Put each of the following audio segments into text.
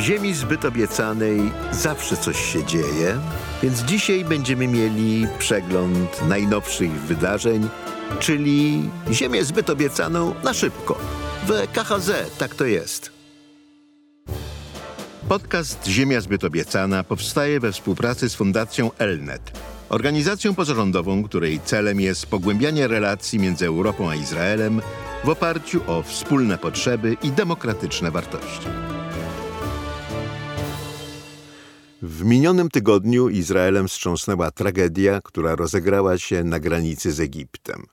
W ziemi zbyt obiecanej zawsze coś się dzieje, więc dzisiaj będziemy mieli przegląd najnowszych wydarzeń, czyli Ziemię zbyt obiecaną na szybko. W KHZ tak to jest. Podcast Ziemia zbyt obiecana powstaje we współpracy z Fundacją Elnet, organizacją pozarządową, której celem jest pogłębianie relacji między Europą a Izraelem w oparciu o wspólne potrzeby i demokratyczne wartości. W minionym tygodniu Izraelem wstrząsnęła tragedia, która rozegrała się na granicy z Egiptem.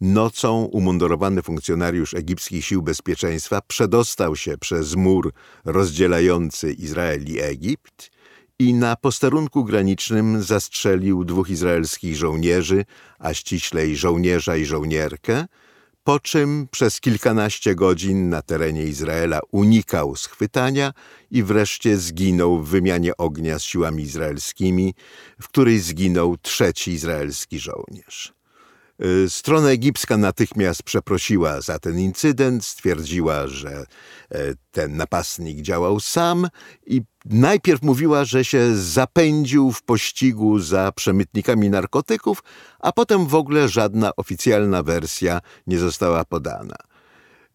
Nocą umundurowany funkcjonariusz egipskich sił bezpieczeństwa przedostał się przez mur rozdzielający Izrael i Egipt i na posterunku granicznym zastrzelił dwóch izraelskich żołnierzy, a ściślej żołnierza i żołnierkę, po czym przez kilkanaście godzin na terenie Izraela unikał schwytania i wreszcie zginął w wymianie ognia z siłami izraelskimi, w której zginął trzeci izraelski żołnierz. Y, strona egipska natychmiast przeprosiła za ten incydent, stwierdziła, że e, ten napastnik działał sam i najpierw mówiła, że się zapędził w pościgu za przemytnikami narkotyków, a potem w ogóle żadna oficjalna wersja nie została podana.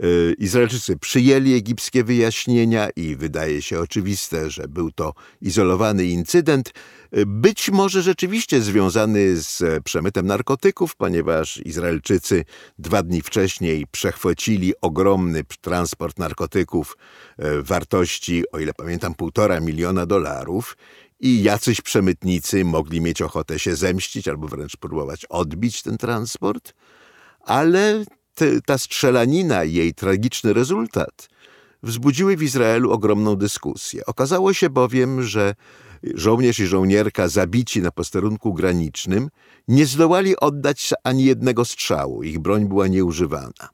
Y, Izraelczycy przyjęli egipskie wyjaśnienia i wydaje się oczywiste, że był to izolowany incydent, y, być może rzeczywiście związany z przemytem narkotyków, ponieważ Izraelczycy dwa dni wcześniej przechwycili ogromny transport narkotyków y, wartości, o ile pamiętam, półtora miliona dolarów i jacyś przemytnicy mogli mieć ochotę się zemścić albo wręcz próbować odbić ten transport, ale te, ta strzelanina i jej tragiczny rezultat wzbudziły w Izraelu ogromną dyskusję. Okazało się bowiem, że żołnierz i żołnierka zabici na posterunku granicznym nie zdołali oddać ani jednego strzału. Ich broń była nieużywana.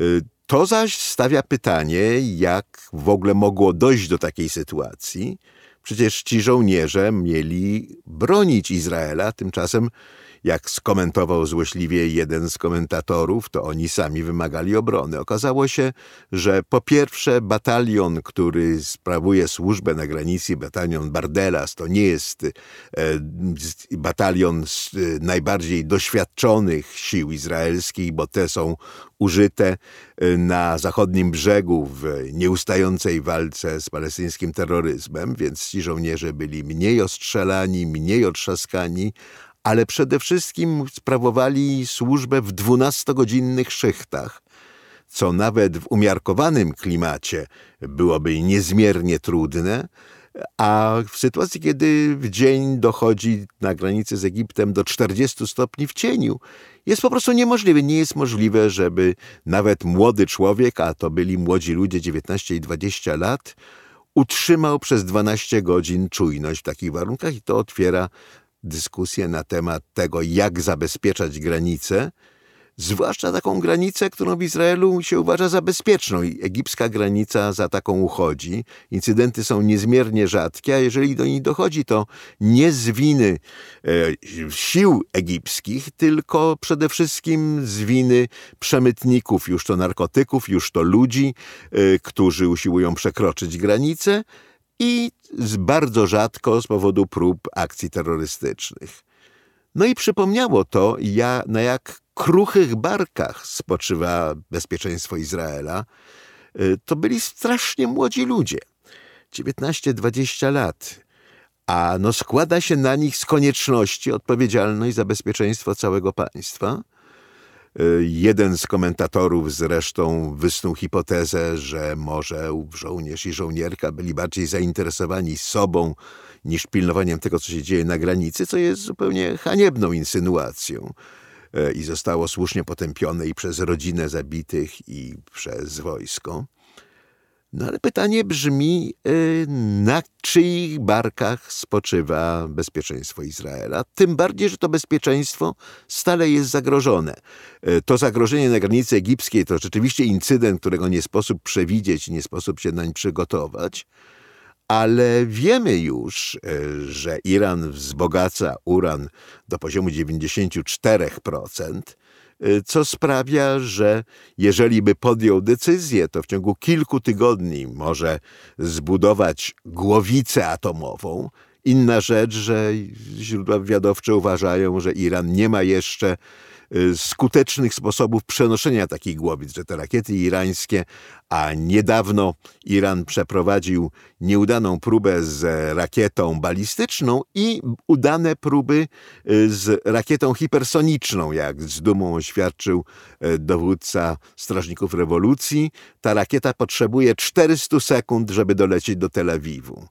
Y, to zaś stawia pytanie, jak w ogóle mogło dojść do takiej sytuacji. Przecież ci żołnierze mieli bronić Izraela, tymczasem jak skomentował złośliwie jeden z komentatorów, to oni sami wymagali obrony. Okazało się, że po pierwsze batalion, który sprawuje służbę na granicy, batalion Bardelas, to nie jest e, batalion najbardziej doświadczonych sił izraelskich, bo te są użyte e, na zachodnim brzegu w nieustającej walce z palestyńskim terroryzmem, więc ci żołnierze byli mniej ostrzelani, mniej otrzaskani, ale przede wszystkim sprawowali służbę w dwunastogodzinnych szychtach, co nawet w umiarkowanym klimacie byłoby niezmiernie trudne, a w sytuacji, kiedy w dzień dochodzi na granicy z Egiptem do 40 stopni w cieniu, jest po prostu niemożliwe. Nie jest możliwe, żeby nawet młody człowiek, a to byli młodzi ludzie 19 i 20 lat, utrzymał przez 12 godzin czujność w takich warunkach i to otwiera dyskusję na temat tego, jak zabezpieczać granice, zwłaszcza taką granicę, którą w Izraelu się uważa za bezpieczną. Egipska granica za taką uchodzi. Incydenty są niezmiernie rzadkie, a jeżeli do nich dochodzi, to nie z winy e, sił egipskich, tylko przede wszystkim z winy przemytników, już to narkotyków, już to ludzi, e, którzy usiłują przekroczyć granicę, i bardzo rzadko z powodu prób akcji terrorystycznych. No i przypomniało to, ja, na jak kruchych barkach spoczywa bezpieczeństwo Izraela. Y, to byli strasznie młodzi ludzie, 19-20 lat, a no składa się na nich z konieczności odpowiedzialność za bezpieczeństwo całego państwa – Jeden z komentatorów zresztą wysnuł hipotezę, że może żołnierz i żołnierka byli bardziej zainteresowani sobą niż pilnowaniem tego, co się dzieje na granicy, co jest zupełnie haniebną insynuacją e, i zostało słusznie potępione i przez rodzinę zabitych, i przez wojsko. No ale pytanie brzmi, y, na czyich barkach spoczywa bezpieczeństwo Izraela? Tym bardziej, że to bezpieczeństwo stale jest zagrożone. Y, to zagrożenie na granicy egipskiej to rzeczywiście incydent, którego nie sposób przewidzieć, nie sposób się nań przygotować. Ale wiemy już, y, że Iran wzbogaca uran do poziomu 94%, co sprawia, że jeżeli by podjął decyzję, to w ciągu kilku tygodni może zbudować głowicę atomową. Inna rzecz, że źródła wywiadowcze uważają, że Iran nie ma jeszcze Y, skutecznych sposobów przenoszenia takich głowic, że te rakiety irańskie, a niedawno Iran przeprowadził nieudaną próbę z rakietą balistyczną i udane próby y, z rakietą hipersoniczną, jak z dumą oświadczył y, dowódca Strażników Rewolucji. Ta rakieta potrzebuje 400 sekund, żeby dolecieć do Tel Awiwu.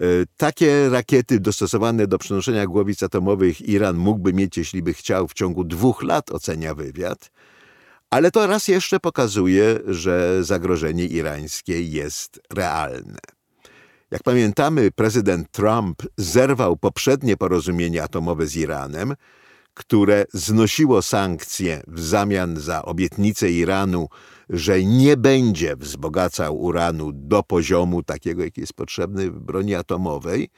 E, takie rakiety dostosowane do przenoszenia głowic atomowych Iran mógłby mieć, jeśli by chciał, w ciągu dwóch lat, ocenia wywiad. Ale to raz jeszcze pokazuje, że zagrożenie irańskie jest realne. Jak pamiętamy, prezydent Trump zerwał poprzednie porozumienie atomowe z Iranem, które znosiło sankcje w zamian za obietnicę Iranu że nie będzie wzbogacał uranu do poziomu takiego, jaki jest potrzebny w broni atomowej.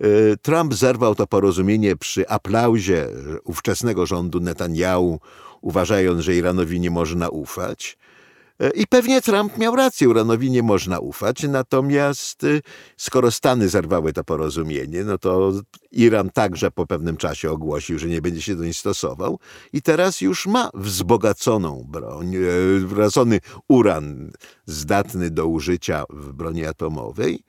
E, Trump zerwał to porozumienie przy aplauzie ówczesnego rządu Netanyahu, uważając, że Iranowi nie można ufać. E, I pewnie Trump miał rację, Uranowi nie można ufać, natomiast y, skoro Stany zerwały to porozumienie, no to Iran także po pewnym czasie ogłosił, że nie będzie się do niej stosował i teraz już ma wzbogaconą broń, e, wracony uran zdatny do użycia w broni atomowej.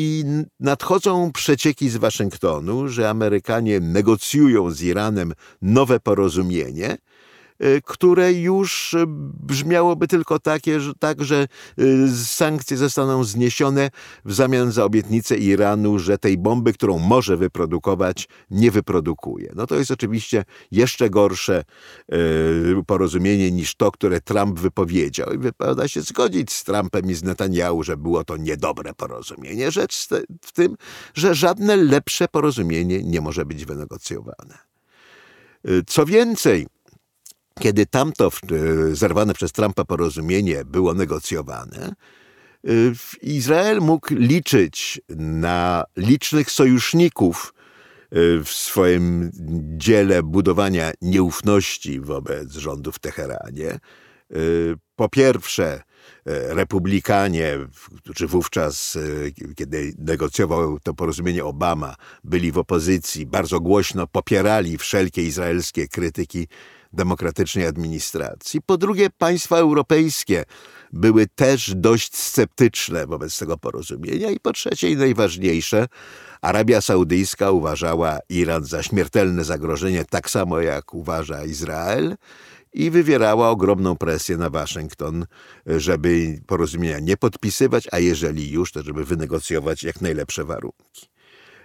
I nadchodzą przecieki z Waszyngtonu, że Amerykanie negocjują z Iranem nowe porozumienie, które już y, brzmiałoby tylko takie, że, tak, że y, sankcje zostaną zniesione w zamian za obietnicę Iranu, że tej bomby, którą może wyprodukować, nie wyprodukuje. No to jest oczywiście jeszcze gorsze porozumienie niż to, które Trump wypowiedział. I wypada się zgodzić z Trumpem i z Netanyahu, że było to niedobre porozumienie. Rzecz w tym, że żadne lepsze porozumienie nie może być wynegocjowane. Co więcej, kiedy tamto e, zerwane przez Trumpa porozumienie było negocjowane, e, Izrael mógł liczyć na licznych sojuszników e, w swoim dziele budowania nieufności wobec rządu w Teheranie. Po pierwsze, republikanie, którzy wówczas, kiedy negocjował to porozumienie Obama, byli w opozycji, bardzo głośno popierali wszelkie izraelskie krytyki demokratycznej administracji. Po drugie, państwa europejskie były też dość sceptyczne wobec tego porozumienia. I po trzecie, i najważniejsze, Arabia Saudyjska uważała Iran za śmiertelne zagrożenie, tak samo jak uważa Izrael i wywierała ogromną presję na Waszyngton, żeby porozumienia nie podpisywać, a jeżeli już, to żeby wynegocjować jak najlepsze warunki.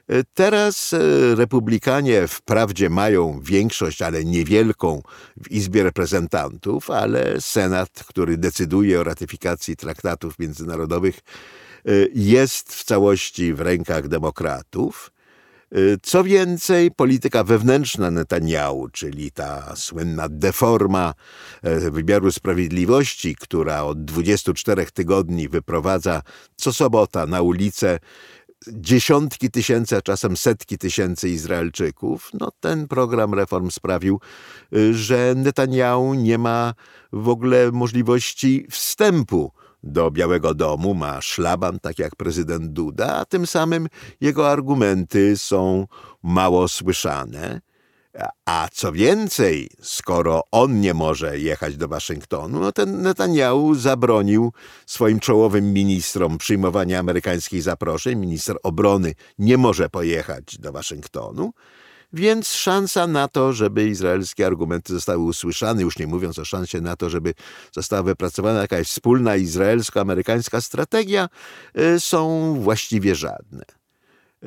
E, teraz e, republikanie wprawdzie mają większość, ale niewielką w Izbie Reprezentantów, ale Senat, który decyduje o ratyfikacji traktatów międzynarodowych, e, jest w całości w rękach demokratów. Co więcej, polityka wewnętrzna Netanyahu, czyli ta słynna deforma wymiaru sprawiedliwości, która od 24 tygodni wyprowadza co sobota na ulicę dziesiątki tysięcy, a czasem setki tysięcy Izraelczyków, no ten program reform sprawił, y, że Netanyahu nie ma w ogóle możliwości wstępu do Białego Domu, ma szlaban, tak jak prezydent Duda, a tym samym jego argumenty są mało słyszane. A co więcej, skoro on nie może jechać do Waszyngtonu, no ten Netanyahu zabronił swoim czołowym ministrom przyjmowania amerykańskich zaproszeń. Minister obrony nie może pojechać do Waszyngtonu. Więc szansa na to, żeby izraelskie argumenty zostały usłyszane, już nie mówiąc o szansie na to, żeby została wypracowana jakaś wspólna izraelsko-amerykańska strategia, y, są właściwie żadne.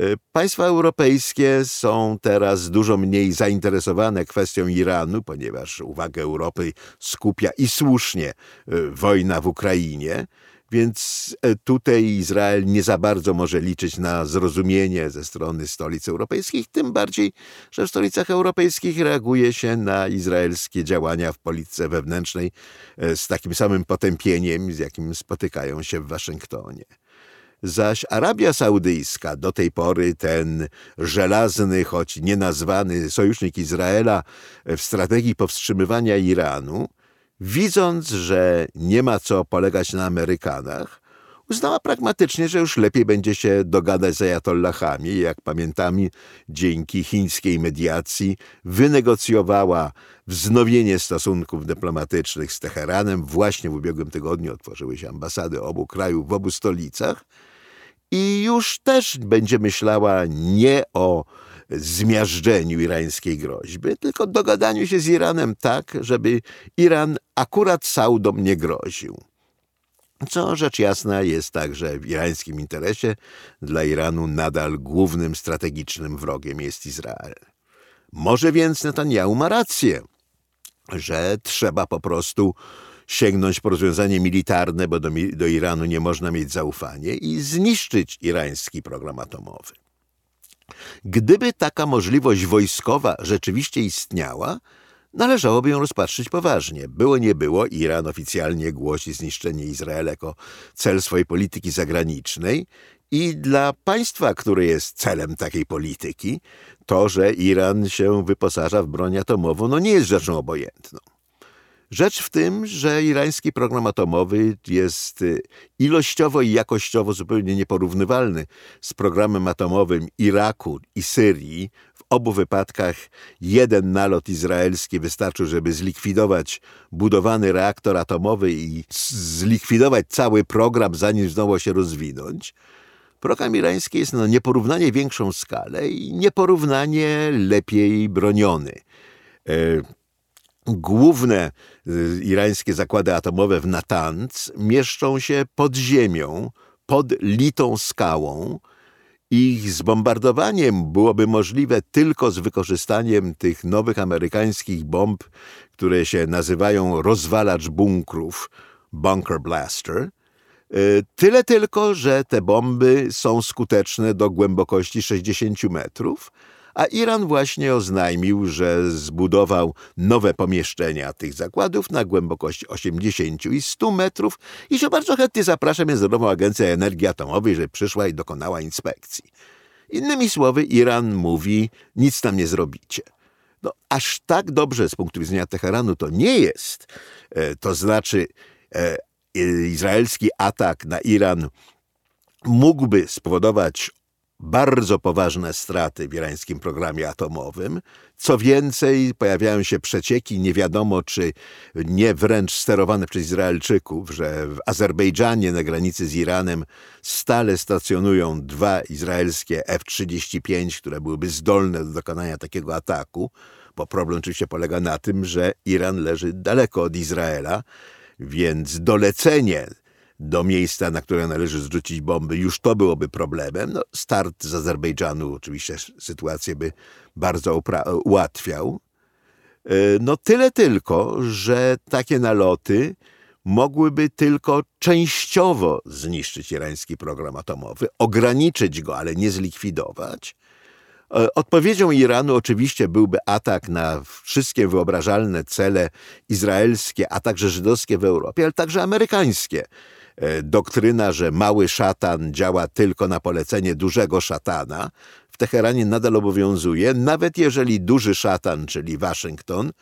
Y, państwa europejskie są teraz dużo mniej zainteresowane kwestią Iranu, ponieważ uwagę Europy skupia i słusznie y, wojna w Ukrainie. Więc y, tutaj Izrael nie za bardzo może liczyć na zrozumienie ze strony stolic europejskich, tym bardziej, że w stolicach europejskich reaguje się na izraelskie działania w polityce wewnętrznej z takim samym potępieniem, z jakim spotykają się w Waszyngtonie. Zaś Arabia Saudyjska, do tej pory ten żelazny, choć nienazwany sojusznik Izraela w strategii powstrzymywania Iranu, widząc, że nie ma co polegać na Amerykanach, uznała pragmatycznie, że już lepiej będzie się dogadać z ajatollahami. Jak pamiętamy, dzięki chińskiej mediacji wynegocjowała wznowienie stosunków dyplomatycznych z Teheranem. Właśnie w ubiegłym tygodniu otworzyły się ambasady obu krajów w obu stolicach i już też będzie myślała nie o zmiażdżeniu irańskiej groźby, tylko dogadaniu się z Iranem tak, żeby Iran akurat Saudom nie groził. Co rzecz jasna jest także w irańskim interesie. Dla Iranu nadal głównym strategicznym wrogiem jest Izrael. Może więc Netanyahu ma rację, że trzeba po prostu sięgnąć po rozwiązanie militarne, bo do, do Iranu nie można mieć zaufania i zniszczyć irański program atomowy. Gdyby taka możliwość wojskowa rzeczywiście istniała, należałoby ją rozpatrzyć poważnie. Było nie było, Iran oficjalnie głosi zniszczenie Izraela jako cel swojej polityki zagranicznej i dla państwa, które jest celem takiej polityki, to, że Iran się wyposaża w broń atomową, no nie jest rzeczą obojętną. Rzecz w tym, że irański program atomowy jest y, ilościowo i jakościowo zupełnie nieporównywalny z programem atomowym Iraku i Syrii. Obu wypadkach jeden nalot izraelski wystarczył, żeby zlikwidować budowany reaktor atomowy i zlikwidować cały program, zanim zdołał się rozwinąć. Program irański jest na nieporównanie większą skalę i nieporównanie lepiej broniony. E, główne y, irańskie zakłady atomowe w Natanz mieszczą się pod ziemią, pod litą skałą. Ich zbombardowaniem byłoby możliwe tylko z wykorzystaniem tych nowych amerykańskich bomb, które się nazywają rozwalacz bunkrów, bunker blaster. Y, tyle tylko, że te bomby są skuteczne do głębokości 60 metrów, a Iran właśnie oznajmił, że zbudował nowe pomieszczenia tych zakładów na głębokości 80 i 100 metrów i że bardzo chętnie zaprasza Międzynarodową Agencję Energii Atomowej, żeby przyszła i dokonała inspekcji. Innymi słowy, Iran mówi, nic tam nie zrobicie. No, aż tak dobrze z punktu widzenia Teheranu to nie jest. E, to znaczy, e, izraelski atak na Iran mógłby spowodować bardzo poważne straty w irańskim programie atomowym. Co więcej, pojawiają się przecieki, nie wiadomo czy nie wręcz sterowane przez Izraelczyków, że w Azerbejdżanie na granicy z Iranem stale stacjonują dwa izraelskie F-35, które byłyby zdolne do dokonania takiego ataku, bo problem oczywiście polega na tym, że Iran leży daleko od Izraela, więc dolecenie do miejsca, na które należy zrzucić bomby, już to byłoby problemem. No, start z Azerbejdżanu oczywiście sytuację by bardzo ułatwiał. E, no tyle tylko, że takie naloty mogłyby tylko częściowo zniszczyć irański program atomowy, ograniczyć go, ale nie zlikwidować. E, odpowiedzią Iranu oczywiście byłby atak na wszystkie wyobrażalne cele izraelskie, a także żydowskie w Europie, ale także amerykańskie. E, doktryna, że mały szatan działa tylko na polecenie dużego szatana, w Teheranie nadal obowiązuje, nawet jeżeli duży szatan, czyli Waszyngton,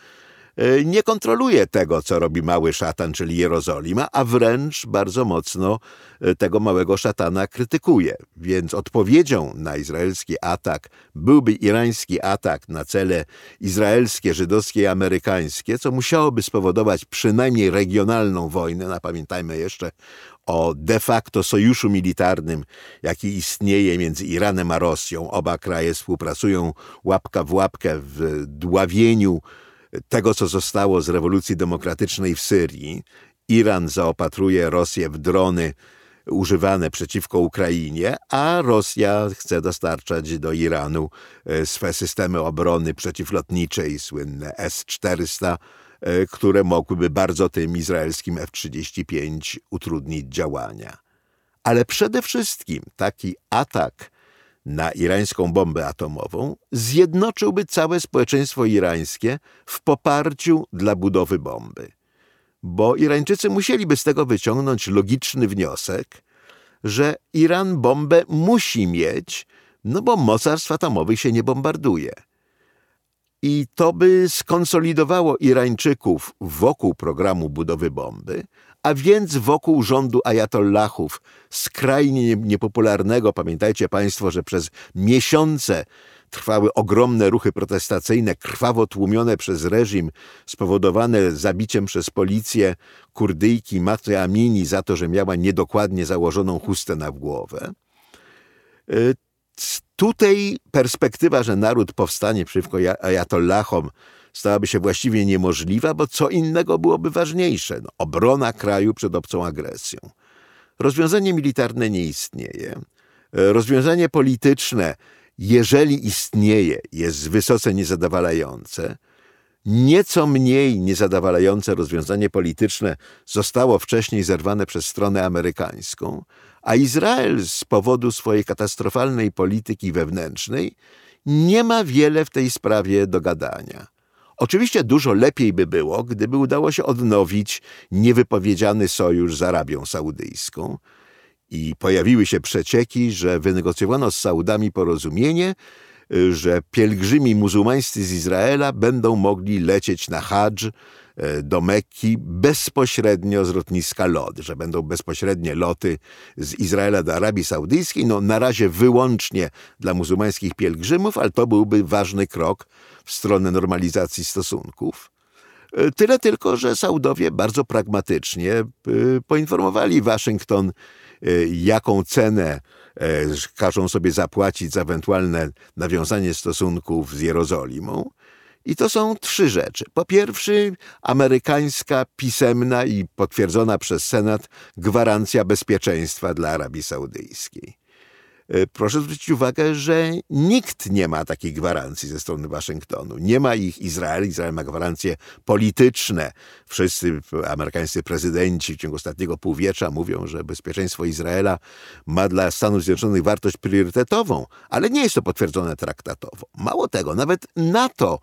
nie kontroluje tego, co robi mały szatan, czyli Jerozolima, a wręcz bardzo mocno e, tego małego szatana krytykuje. Więc odpowiedzią na izraelski atak byłby irański atak na cele izraelskie, żydowskie i amerykańskie, co musiałoby spowodować przynajmniej regionalną wojnę. No, pamiętajmy jeszcze o de facto sojuszu militarnym, jaki istnieje między Iranem a Rosją. Oba kraje współpracują łapka w łapkę w dławieniu tego, co zostało z rewolucji demokratycznej w Syrii. Iran zaopatruje Rosję w drony używane przeciwko Ukrainie, a Rosja chce dostarczać do Iranu e, swe systemy obrony przeciwlotniczej, słynne S-400, e, które mogłyby bardzo tym izraelskim F-35 utrudnić działania. Ale przede wszystkim taki atak na irańską bombę atomową zjednoczyłby całe społeczeństwo irańskie w poparciu dla budowy bomby. Bo Irańczycy musieliby z tego wyciągnąć logiczny wniosek, że Iran bombę musi mieć, no bo mocarstw atomowych się nie bombarduje. I to by skonsolidowało Irańczyków wokół programu budowy bomby, a więc wokół rządu ajatollahów, skrajnie niepopularnego. Pamiętajcie Państwo, że przez miesiące trwały ogromne ruchy protestacyjne, krwawo tłumione przez reżim, spowodowane zabiciem przez policję kurdyjki Maty Amini za to, że miała niedokładnie założoną chustę na głowę. E, tutaj perspektywa, że naród powstanie przeciwko ajatollahom, stałaby się właściwie niemożliwa, bo co innego byłoby ważniejsze no, obrona kraju przed obcą agresją. Rozwiązanie militarne nie istnieje. E, rozwiązanie polityczne, jeżeli istnieje, jest wysoce niezadowalające. Nieco mniej niezadowalające rozwiązanie polityczne zostało wcześniej zerwane przez stronę amerykańską, a Izrael z powodu swojej katastrofalnej polityki wewnętrznej nie ma wiele w tej sprawie do gadania. Oczywiście dużo lepiej by było, gdyby udało się odnowić niewypowiedziany sojusz z Arabią Saudyjską i pojawiły się przecieki, że wynegocjowano z Saudami porozumienie, że pielgrzymi muzułmańscy z Izraela będą mogli lecieć na hadż e, do Mekki bezpośrednio z lotniska LOT, że będą bezpośrednie loty z Izraela do Arabii Saudyjskiej, no na razie wyłącznie dla muzułmańskich pielgrzymów, ale to byłby ważny krok w stronę normalizacji stosunków. E, tyle tylko, że Saudowie bardzo pragmatycznie poinformowali Waszyngton, jaką cenę E, każą sobie zapłacić za ewentualne nawiązanie stosunków z Jerozolimą. I to są trzy rzeczy. Po pierwsze, amerykańska, pisemna i potwierdzona przez Senat gwarancja bezpieczeństwa dla Arabii Saudyjskiej. E, proszę zwrócić uwagę, że nikt nie ma takiej gwarancji ze strony Waszyngtonu. Nie ma ich Izrael. Izrael ma gwarancje polityczne. Wszyscy amerykańscy prezydenci w ciągu ostatniego półwiecza mówią, że bezpieczeństwo Izraela ma dla Stanów Zjednoczonych wartość priorytetową, ale nie jest to potwierdzone traktatowo. Mało tego, nawet NATO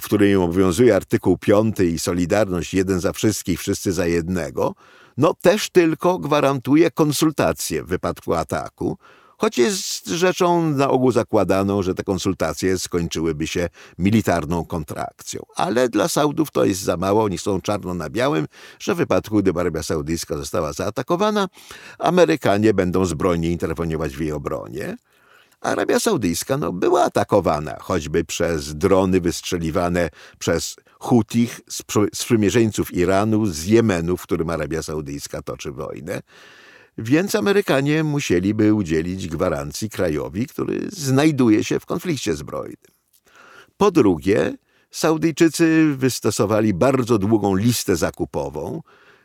w którym obowiązuje artykuł 5 i Solidarność jeden za wszystkich, wszyscy za jednego, no też tylko gwarantuje konsultacje w wypadku ataku, choć jest rzeczą na ogół zakładaną, że te konsultacje skończyłyby się militarną kontrakcją. Ale dla Saudów to jest za mało, oni są czarno na białym, że w wypadku, gdyby Arabia Saudyjska została zaatakowana, Amerykanie będą zbrojnie interweniować w jej obronie. Arabia Saudyjska no, była atakowana, choćby przez drony wystrzeliwane przez Hutich, sprzymierzeńców Iranu, z Jemenu, w którym Arabia Saudyjska toczy wojnę więc Amerykanie musieliby udzielić gwarancji krajowi, który znajduje się w konflikcie zbrojnym. Po drugie, Saudyjczycy wystosowali bardzo długą listę zakupową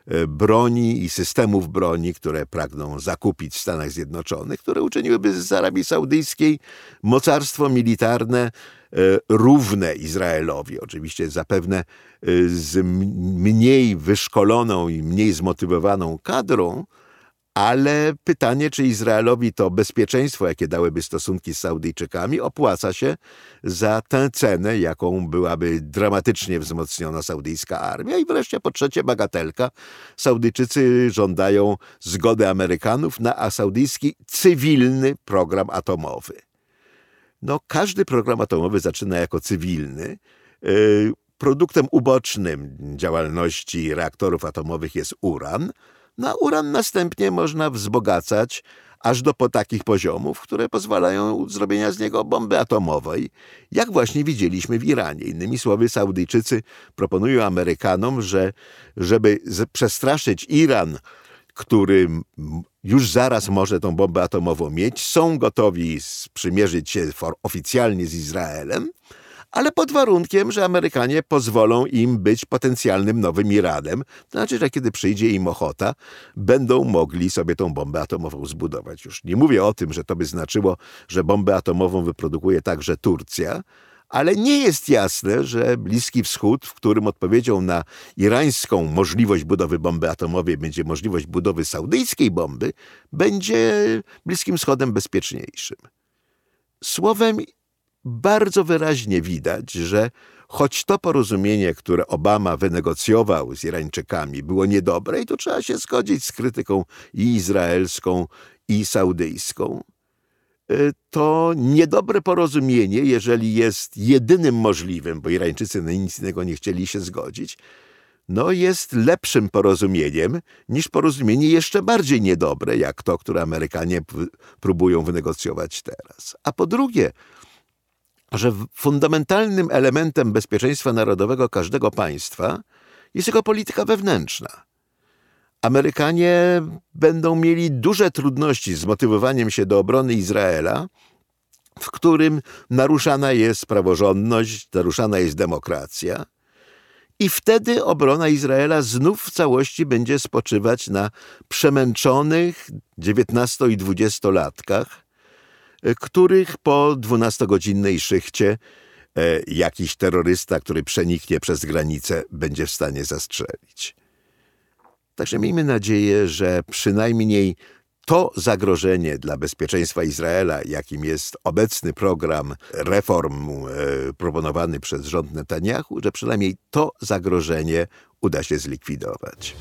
e, broni i systemów broni, które pragną zakupić w Stanach Zjednoczonych, które uczyniłyby z Arabii Saudyjskiej mocarstwo militarne e, równe Izraelowi. Oczywiście zapewne e, z mniej wyszkoloną i mniej zmotywowaną kadrą, ale pytanie, czy Izraelowi to bezpieczeństwo, jakie dałyby stosunki z Saudyjczykami, opłaca się za tę cenę, jaką byłaby dramatycznie wzmocniona saudyjska armia. I wreszcie po trzecie bagatelka. Saudyjczycy żądają zgody Amerykanów na saudyjski cywilny program atomowy. No, każdy program atomowy zaczyna jako cywilny. Yy, produktem ubocznym działalności reaktorów atomowych jest uran – na uran następnie można wzbogacać aż do po takich poziomów, które pozwalają zrobienia z niego bomby atomowej, jak właśnie widzieliśmy w Iranie. Innymi słowy, Saudyjczycy proponują Amerykanom, że żeby przestraszyć Iran, który już zaraz może tą bombę atomową mieć, są gotowi sprzymierzyć się oficjalnie z Izraelem, ale pod warunkiem, że Amerykanie pozwolą im być potencjalnym nowym Iranem. Znaczy, że kiedy przyjdzie im ochota, będą mogli sobie tą bombę atomową zbudować. Już nie mówię o tym, że to by znaczyło, że bombę atomową wyprodukuje także Turcja, ale nie jest jasne, że Bliski Wschód, w którym odpowiedzią na irańską możliwość budowy bomby atomowej będzie możliwość budowy saudyjskiej bomby, będzie Bliskim Wschodem bezpieczniejszym. Słowem, bardzo wyraźnie widać, że choć to porozumienie, które Obama wynegocjował z Irańczykami, było niedobre, i tu trzeba się zgodzić z krytyką i izraelską, i Saudyjską, y, to niedobre porozumienie, jeżeli jest jedynym możliwym, bo Irańczycy na nic innego nie chcieli się zgodzić, no jest lepszym porozumieniem niż porozumienie jeszcze bardziej niedobre, jak to, które Amerykanie próbują wynegocjować teraz. A po drugie, że fundamentalnym elementem bezpieczeństwa narodowego każdego państwa jest jego polityka wewnętrzna. Amerykanie będą mieli duże trudności z motywowaniem się do obrony Izraela, w którym naruszana jest praworządność, naruszana jest demokracja. I wtedy obrona Izraela znów w całości będzie spoczywać na przemęczonych 19 i 20-latkach, których po 12-godzinnej szychcie e, jakiś terrorysta, który przeniknie przez granicę, będzie w stanie zastrzelić. Także miejmy nadzieję, że przynajmniej to zagrożenie dla bezpieczeństwa Izraela, jakim jest obecny program reform e, proponowany przez rząd Netanyahu, że przynajmniej to zagrożenie uda się zlikwidować.